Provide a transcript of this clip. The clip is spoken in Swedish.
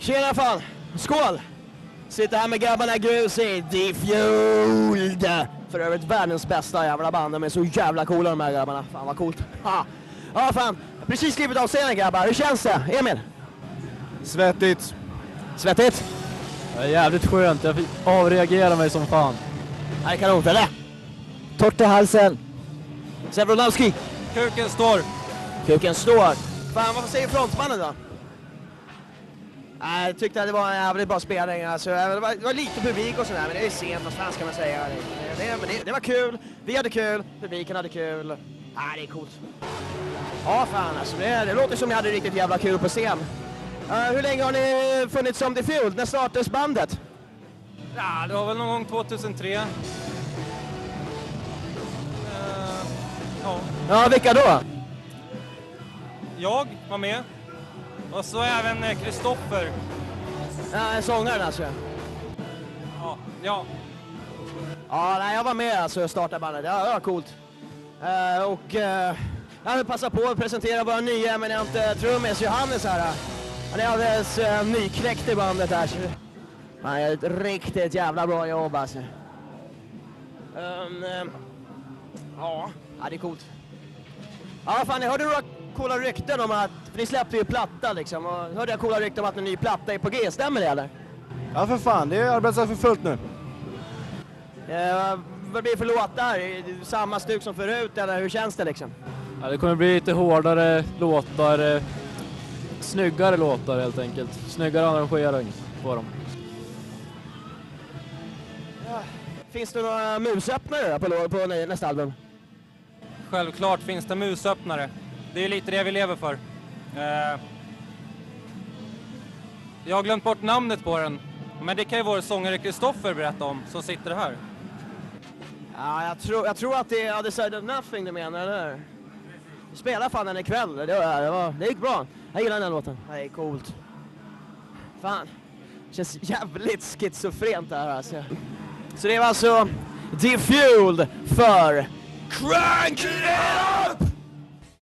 Tjena fan! Skål! Sitter här med grabbarna Grus i Defueled. För övrigt världens bästa jävla band. De är så jävla coola de här grabbarna. Fan vad coolt. Ha. Ja fan, precis klivit av scenen grabbar. Hur känns det? Emil? Svettigt. Svettigt? Det är jävligt skönt, jag fick avreagera mig som fan. Här är kanon, Felle. Torrt i halsen. Sevronowski. Kuken står. Kuken står. Fan, vad säger frontmannen då? Nej, Jag tyckte att det var en jävligt bra spelning. Alltså, det, var, det var lite publik och sådär, men det är sent, vad fan ska man säga? Det, det, det, var kul, vi hade kul, publiken hade kul. Nej, det är coolt. Ja, fan alltså. Det, det låter som ni hade riktigt jävla kul på scen. Eh, hur länge har ni funnits som Defueled? När startades bandet? Ja, det var väl någon gång 2003. Eh, ja, Ja, vilka då? jag var med. Och så även eh, Kristoffer. Ja, sångaren alltså. Ja, ja. Ja, nej, jag var med alltså och startade bandet. Ja, det var coolt. Eh, och uh, jag vill passa på att presentera vår nya eminente trummis Johannes här. Han är alldeles uh, nykläckt i bandet här. Han gör ett riktigt jävla bra jobb alltså. Um, eh, ja, ja, det är coolt. Ja, fan, jag hörde några coola rykten om att, för ni släppte ju platta liksom, och hörde jag coola rykten om att en ny platta är på G, stämmer det eller? Ja för fan, det arbetar för fullt nu. Eh, vad blir det för låtar? Samma stuk som förut eller hur känns det liksom? Ja, det kommer bli lite hårdare låtar, eh, snyggare låtar helt enkelt. Snyggare arrangering på dem. Finns det några musöppnare på, på nä- nästa album? Självklart finns det musöppnare. Det är lite det vi lever för. Eh, jag har glömt bort namnet på den. Men det kan ju vår sångare Kristoffer berätta om, som sitter här. Ja, jag tror, jag tror att det är Other Side of Nothing du menar, eller? Vi spelar fan den ikväll, det, var, det, var, det gick bra. Jag gillar den låten. Det är coolt. Fan, känns jävligt schizofrent det här alltså. Så det var alltså Defueled för Crank It Up!